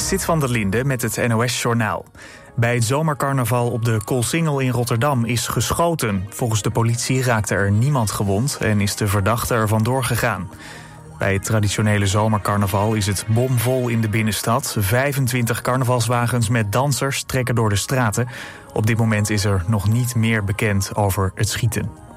Sit van der Linde met het NOS-journaal. Bij het zomercarnaval op de Koolsingel in Rotterdam is geschoten. Volgens de politie raakte er niemand gewond en is de verdachte er vandoor gegaan. Bij het traditionele zomercarnaval is het bomvol in de binnenstad. 25 carnavalswagens met dansers trekken door de straten. Op dit moment is er nog niet meer bekend over het schieten.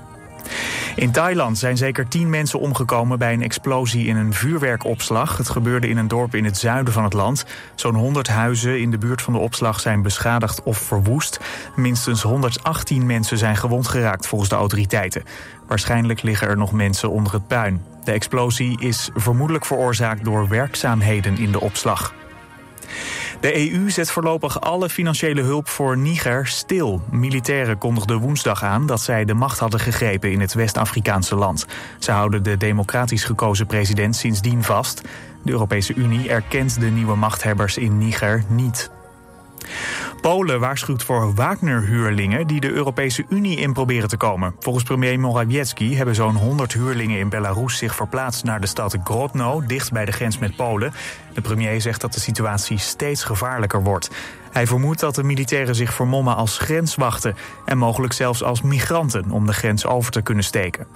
In Thailand zijn zeker tien mensen omgekomen bij een explosie in een vuurwerkopslag. Het gebeurde in een dorp in het zuiden van het land. Zo'n 100 huizen in de buurt van de opslag zijn beschadigd of verwoest. Minstens 118 mensen zijn gewond geraakt volgens de autoriteiten. Waarschijnlijk liggen er nog mensen onder het puin. De explosie is vermoedelijk veroorzaakt door werkzaamheden in de opslag. De EU zet voorlopig alle financiële hulp voor Niger stil. Militairen kondigden woensdag aan dat zij de macht hadden gegrepen in het West-Afrikaanse land. Ze houden de democratisch gekozen president sindsdien vast. De Europese Unie erkent de nieuwe machthebbers in Niger niet. Polen waarschuwt voor Wagner-huurlingen die de Europese Unie in proberen te komen. Volgens premier Morawiecki hebben zo'n 100 huurlingen in Belarus zich verplaatst naar de stad Grodno, dicht bij de grens met Polen. De premier zegt dat de situatie steeds gevaarlijker wordt. Hij vermoedt dat de militairen zich vermommen als grenswachten en mogelijk zelfs als migranten om de grens over te kunnen steken.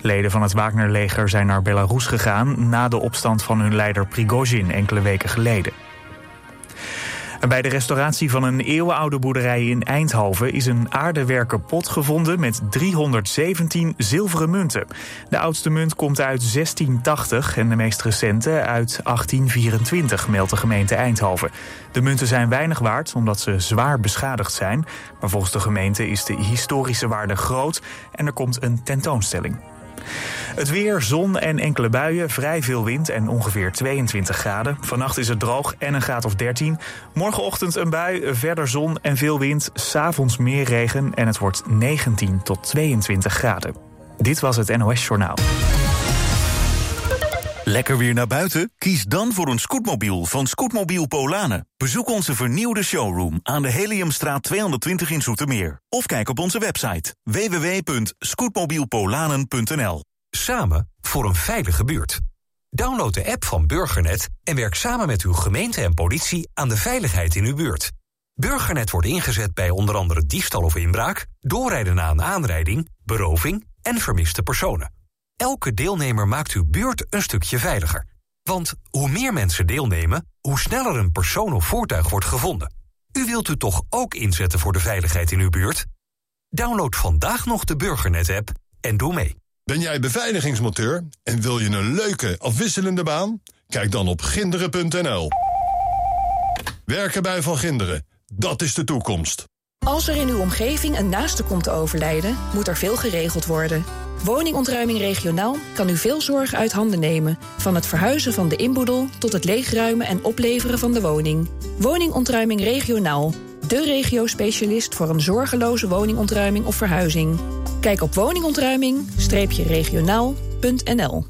Leden van het Wagner-leger zijn naar Belarus gegaan na de opstand van hun leider Prigozhin enkele weken geleden. Bij de restauratie van een eeuwenoude boerderij in Eindhoven is een aardewerken pot gevonden met 317 zilveren munten. De oudste munt komt uit 1680 en de meest recente uit 1824, meldt de gemeente Eindhoven. De munten zijn weinig waard omdat ze zwaar beschadigd zijn, maar volgens de gemeente is de historische waarde groot en er komt een tentoonstelling. Het weer, zon en enkele buien, vrij veel wind en ongeveer 22 graden. Vannacht is het droog en een graad of 13. Morgenochtend een bui, verder zon en veel wind. S'avonds meer regen en het wordt 19 tot 22 graden. Dit was het NOS Journaal. Lekker weer naar buiten? Kies dan voor een scootmobiel van Scootmobiel Polanen. Bezoek onze vernieuwde showroom aan de Heliumstraat 220 in Zoetermeer. Of kijk op onze website www.scootmobielpolanen.nl Samen voor een veilige buurt. Download de app van Burgernet en werk samen met uw gemeente en politie aan de veiligheid in uw buurt. Burgernet wordt ingezet bij onder andere diefstal of inbraak, doorrijden na een aanrijding, beroving en vermiste personen. Elke deelnemer maakt uw buurt een stukje veiliger. Want hoe meer mensen deelnemen, hoe sneller een persoon of voertuig wordt gevonden. U wilt u toch ook inzetten voor de veiligheid in uw buurt? Download vandaag nog de Burgernet-app en doe mee. Ben jij beveiligingsmonteur en wil je een leuke, afwisselende baan? Kijk dan op ginderen.nl. Werken bij Van Ginderen, dat is de toekomst. Als er in uw omgeving een naaste komt te overlijden, moet er veel geregeld worden. Woningontruiming regionaal kan u veel zorg uit handen nemen. Van het verhuizen van de inboedel tot het leegruimen en opleveren van de woning. Woningontruiming regionaal. De regio-specialist voor een zorgeloze woningontruiming of verhuizing. Kijk op woningontruiming-regionaal.nl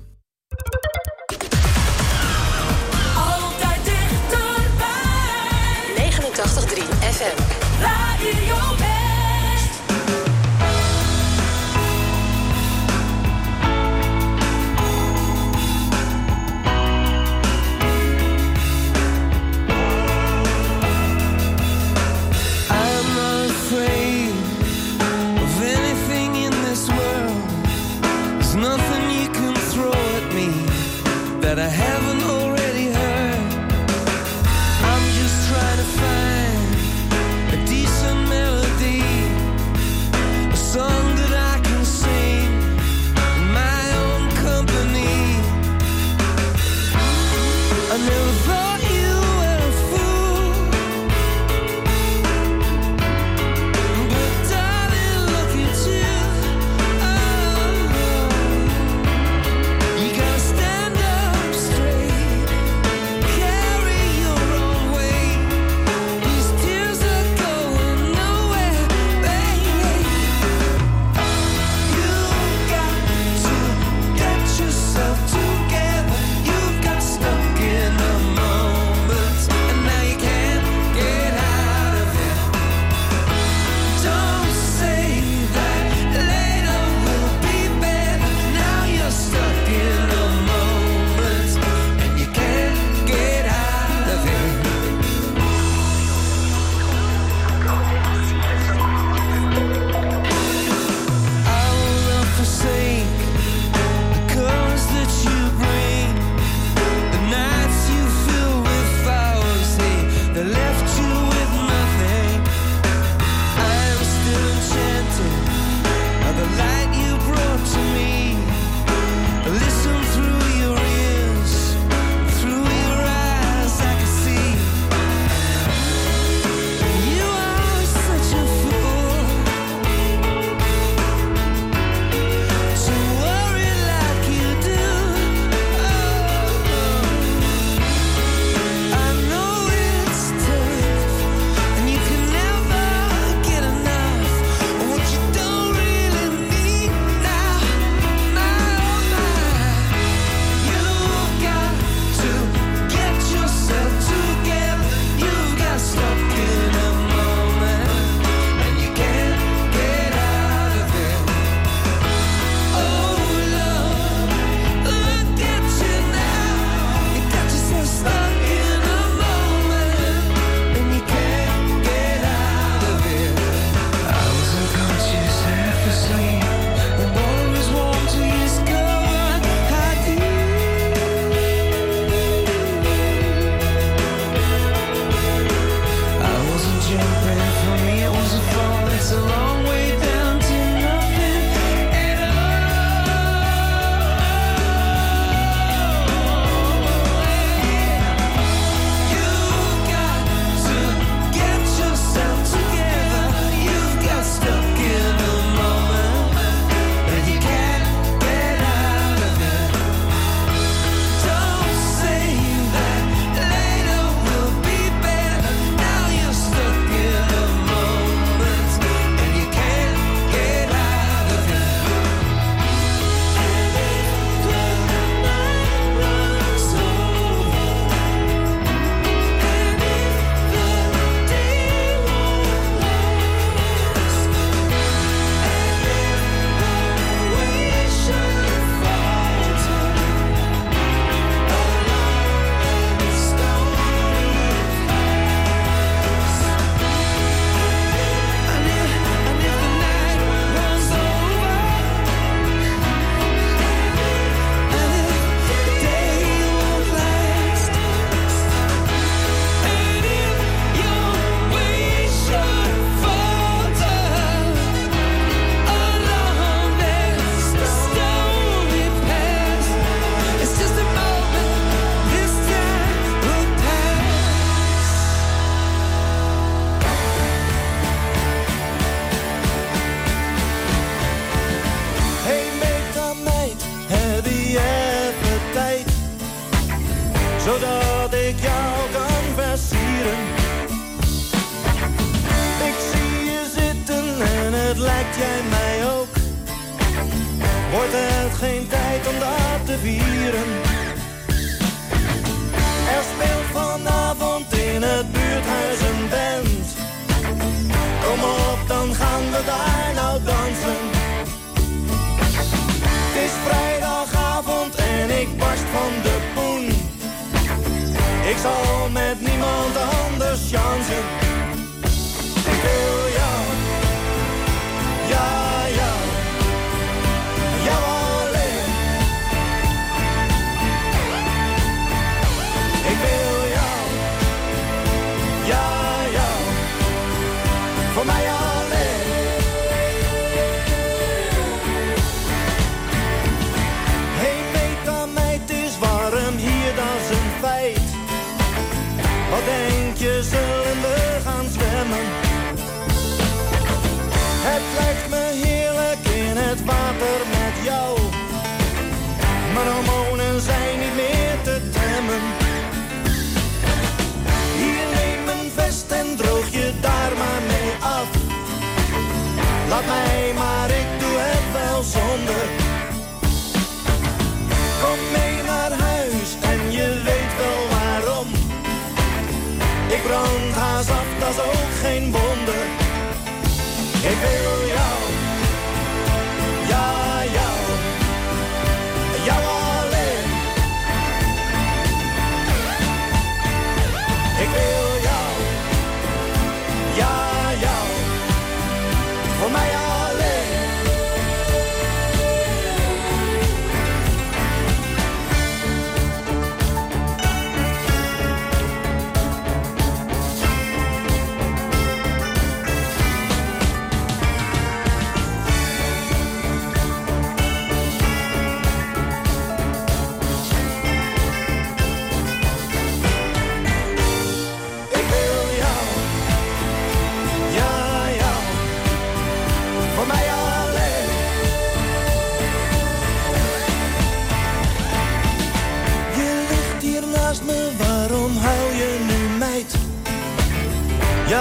Laat mij maar,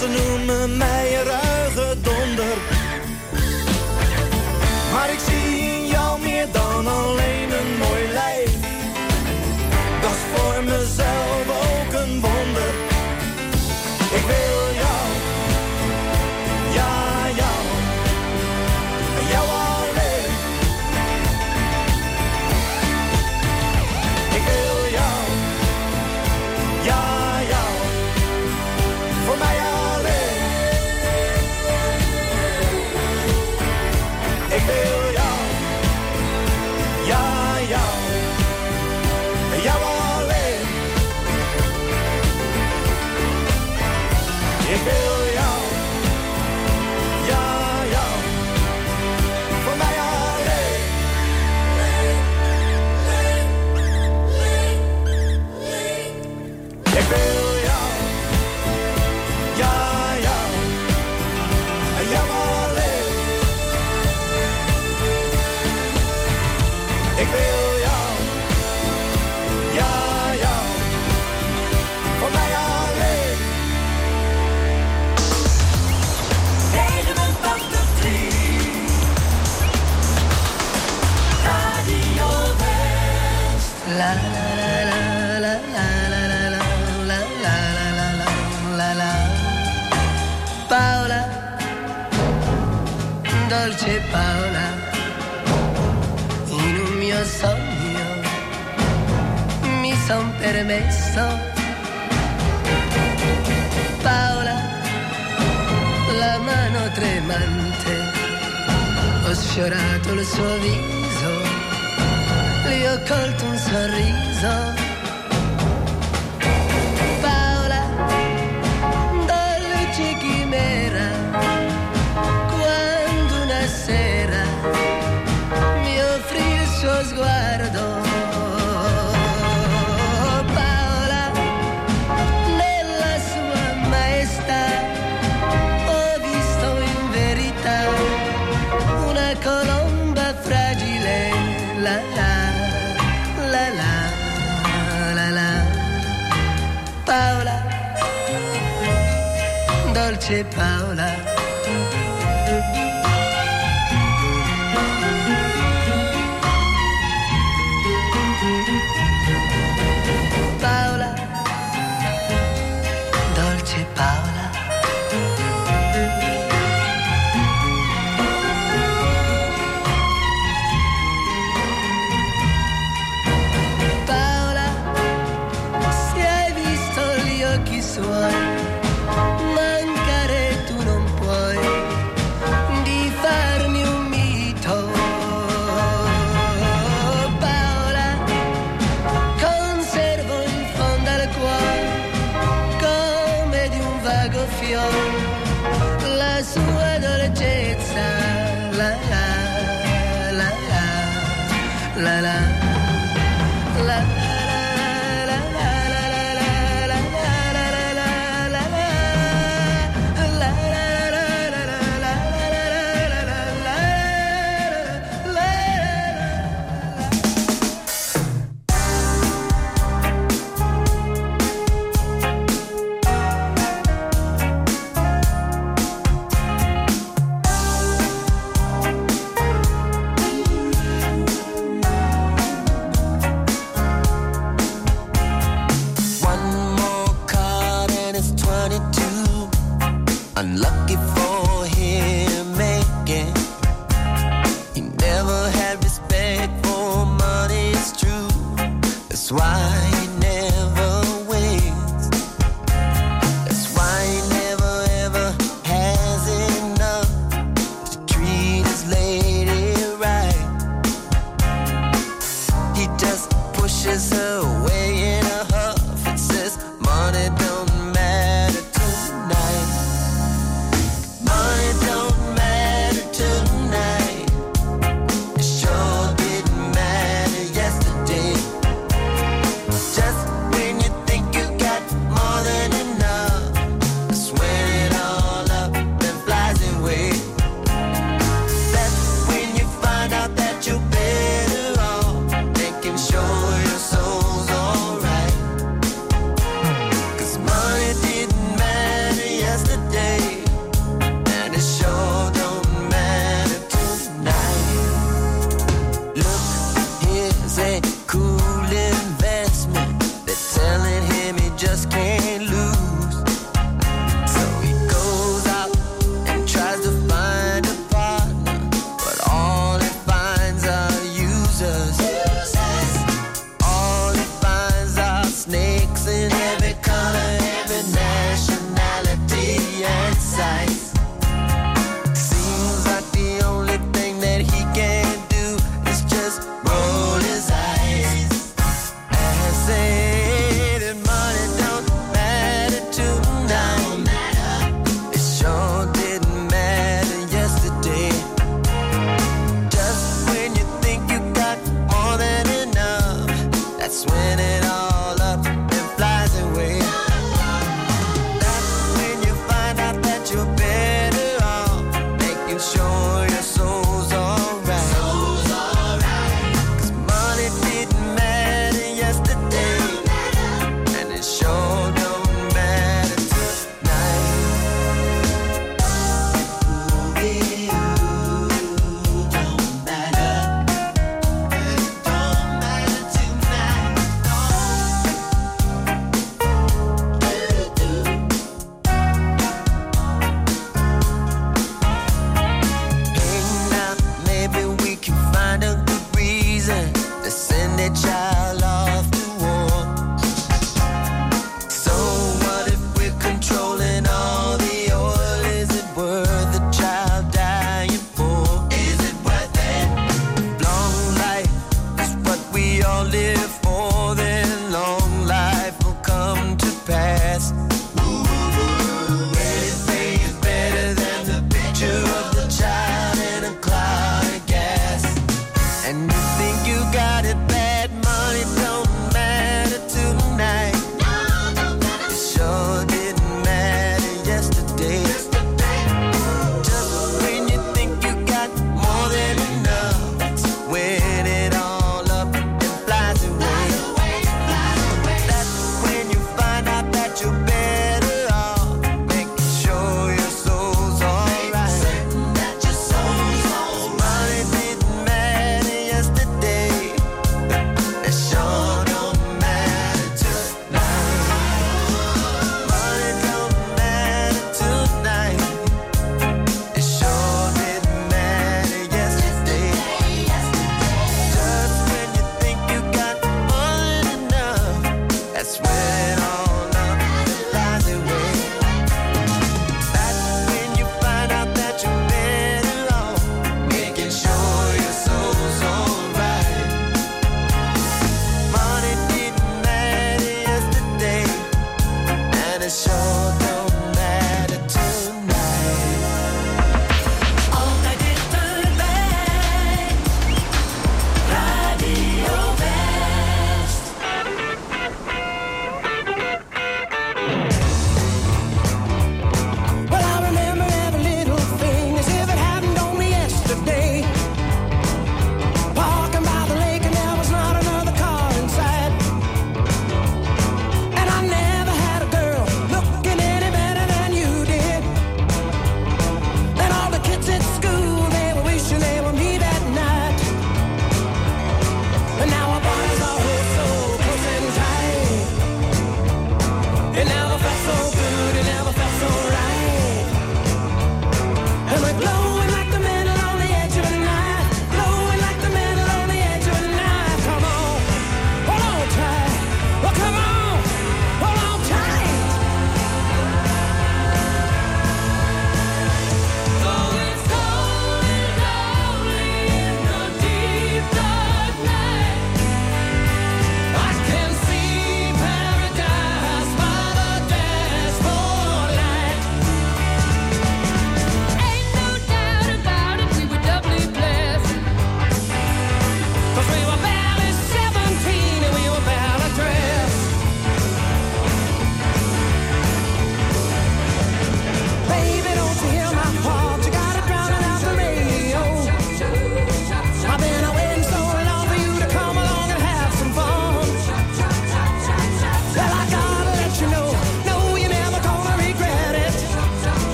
als een noemen man. Paola,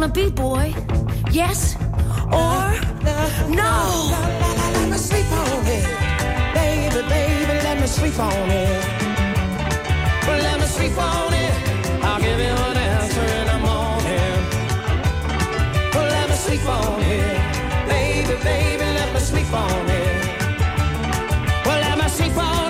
gonna be, boy? Yes or no? Let me sleep on it, baby, baby. Let me sleep on it. Let me sleep on it. I'll give you an answer in the morning. Let me sleep on it, baby, baby. Let me sleep on it. Let me sleep on it.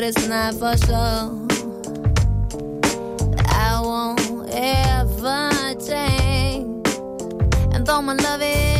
but it's not for sure. I won't ever change, and though my love is.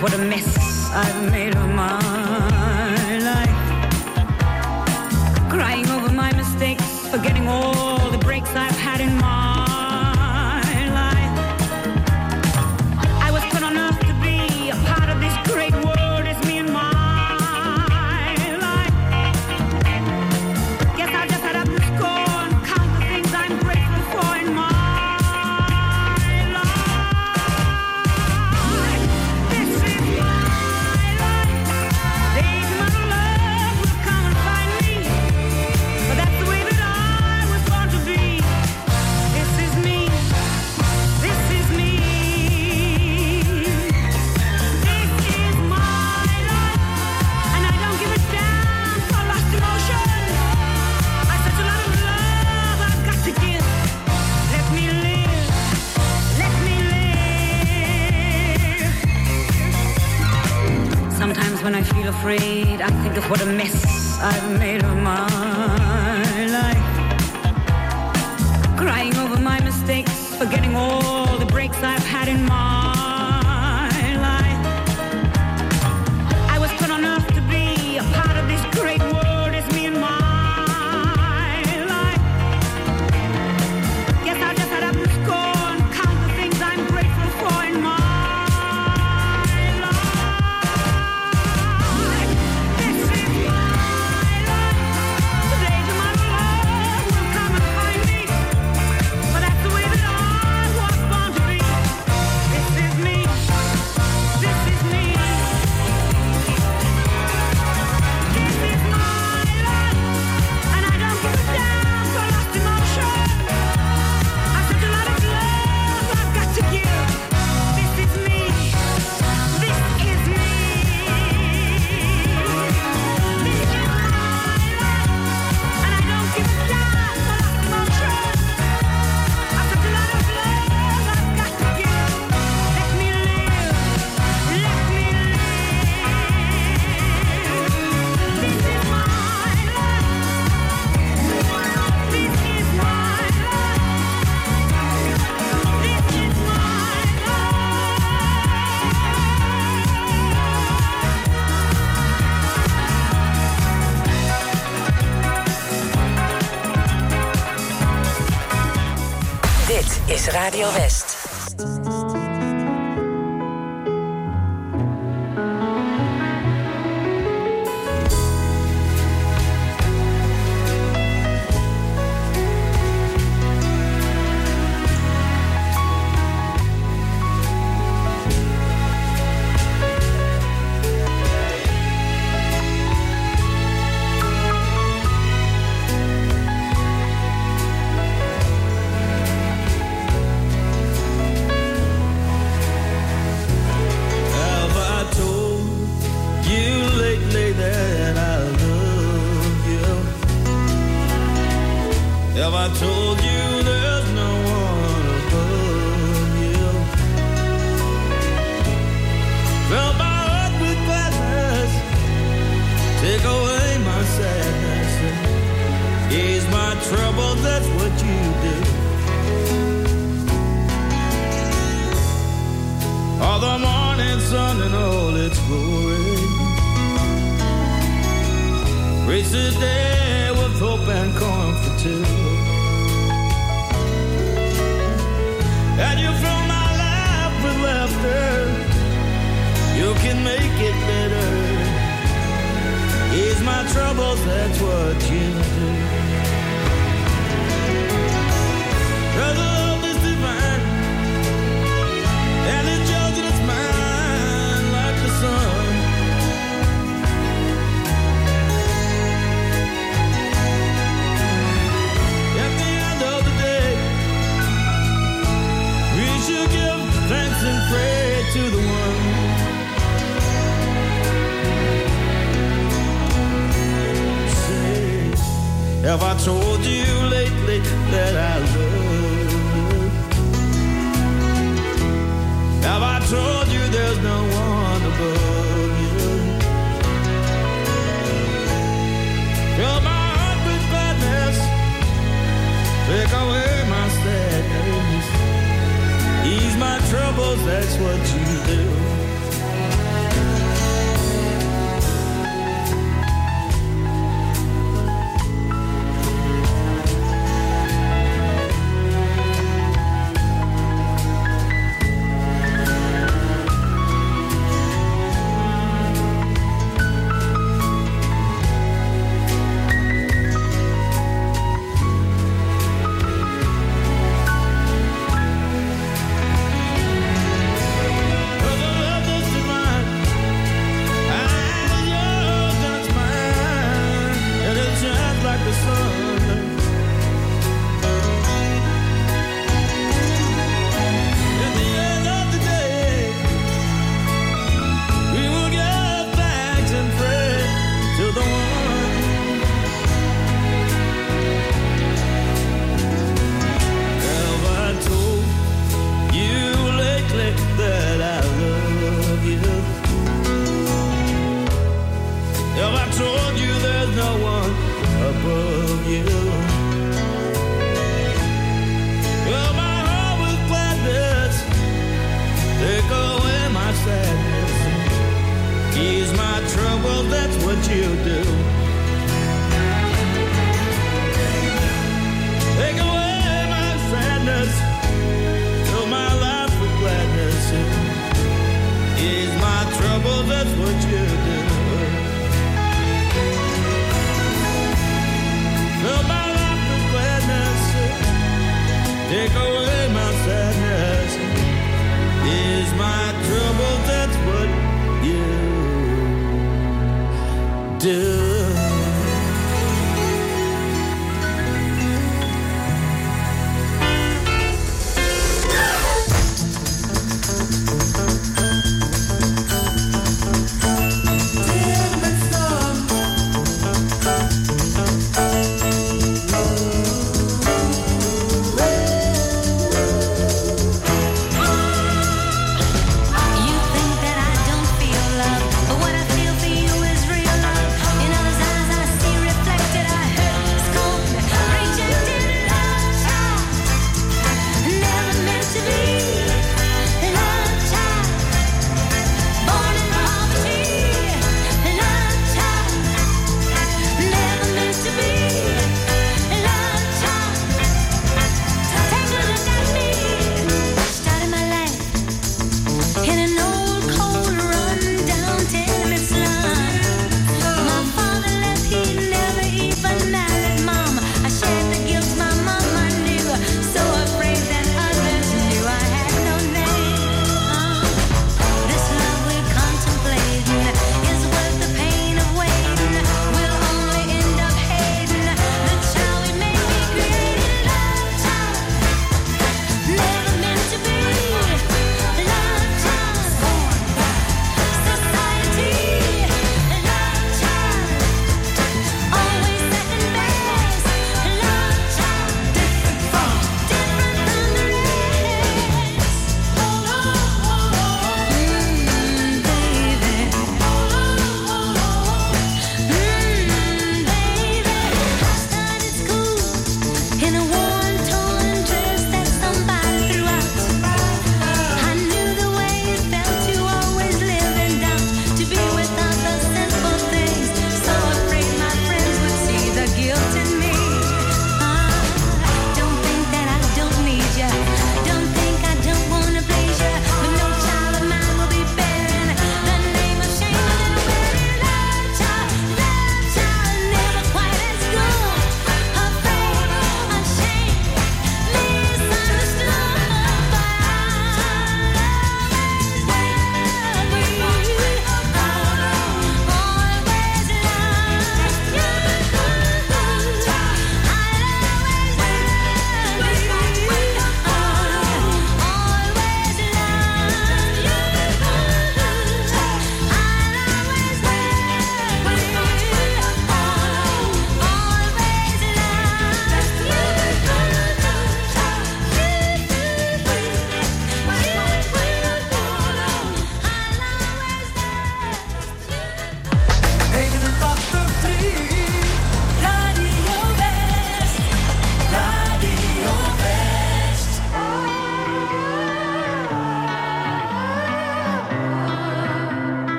What a mess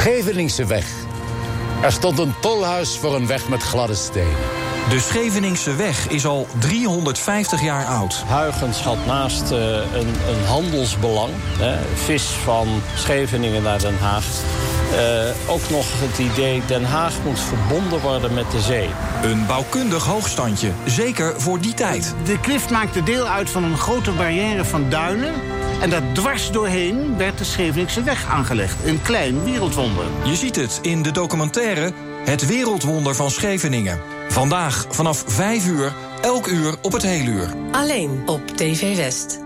Scheveningse weg. Er stond een tolhuis voor een weg met gladde stenen. De Scheveningse weg is al 350 jaar oud. Huygens had naast eh, een, een, handelsbelang, hè, vis van Scheveningen naar Den Haag... Eh, ook nog het idee Den Haag moet verbonden worden met de zee. Een bouwkundig hoogstandje, zeker voor die tijd. De klift maakte deel uit van een grote barrière van duinen... En daar dwars doorheen werd de Scheveningse weg aangelegd. Een klein wereldwonder. Je ziet het in de documentaire Het Wereldwonder van Scheveningen. Vandaag vanaf 5 uur, elk uur op het hele uur. Alleen op TV West.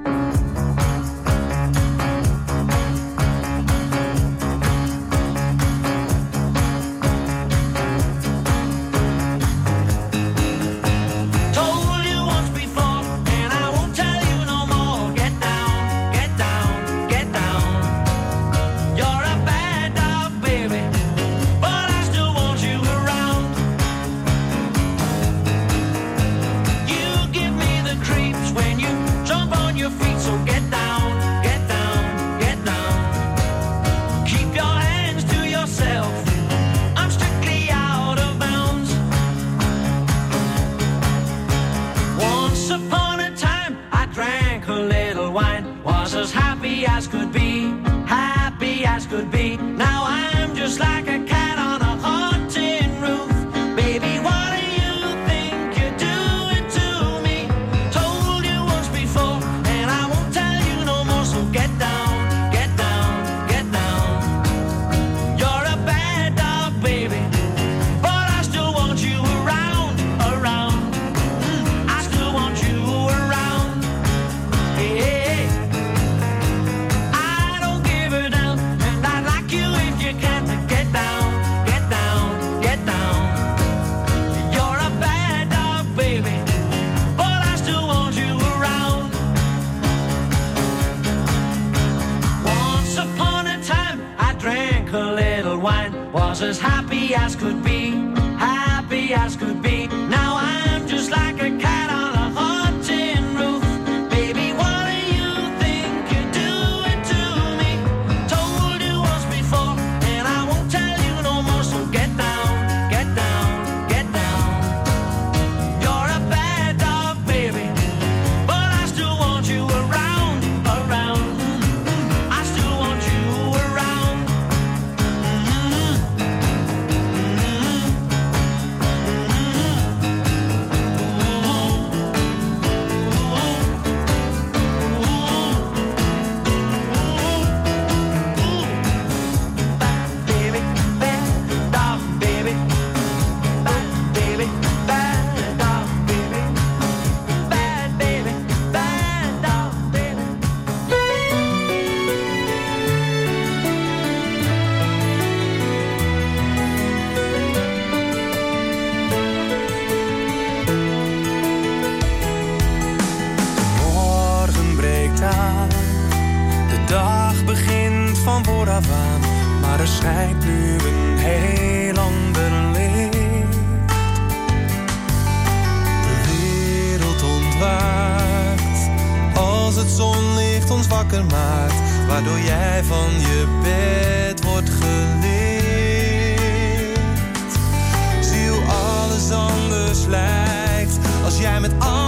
jij met al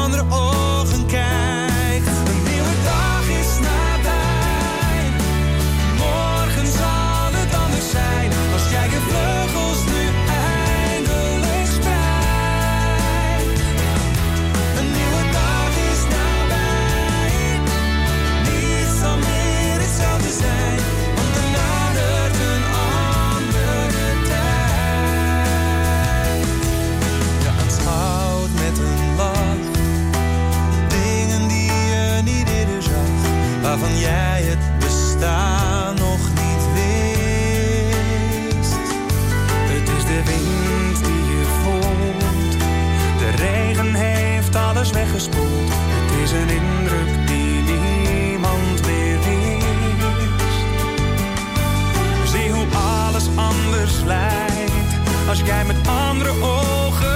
een indruk die niemand meer is. Zie hoe alles anders lijkt als jij met andere ogen.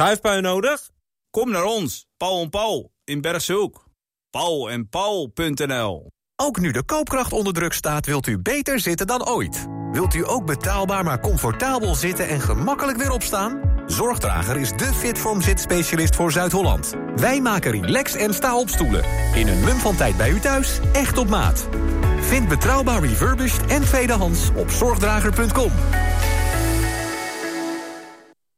Schuifpui nodig? Kom naar ons, Paul en Paul in Bergshoek. Paul en Paul.nl Ook nu de koopkracht onder druk staat, wilt u beter zitten dan ooit. Wilt u ook betaalbaar maar comfortabel zitten en gemakkelijk weer opstaan? Zorgdrager is de Fitform zitspecialist voor Zuid-Holland. Wij maken relax en sta op stoelen. In een mum van tijd bij u thuis, echt op maat. Vind betrouwbaar refurbished en tweedehands op zorgdrager.com.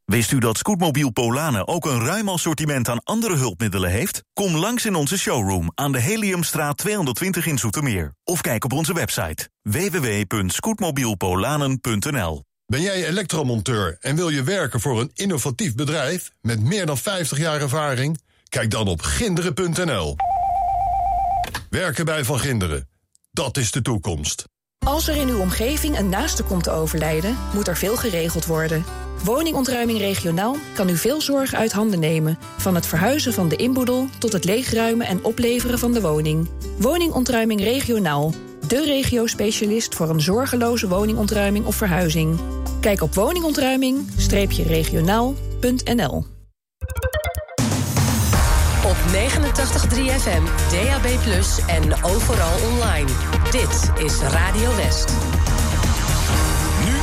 Wist u dat Scootmobiel Polanen ook een ruim assortiment aan andere hulpmiddelen heeft? Kom langs in onze showroom aan de Heliumstraat 220 in Zoetermeer. Of kijk op onze website www.scootmobielpolanen.nl Ben jij elektromonteur en wil je werken voor een innovatief bedrijf met meer dan 50 jaar ervaring? Kijk dan op ginderen.nl. Werken bij Van Ginderen, dat is de toekomst. Als er in uw omgeving een naaste komt te overlijden, moet er veel geregeld worden. Woningontruiming regionaal kan u veel zorg uit handen nemen. Van het verhuizen van de inboedel tot het leegruimen en opleveren van de woning. Woningontruiming regionaal. De regio-specialist voor een zorgeloze woningontruiming of verhuizing. Kijk op woningontruiming-regionaal.nl Op 89.3 FM, DAB+, en overal online. Dit is Radio West.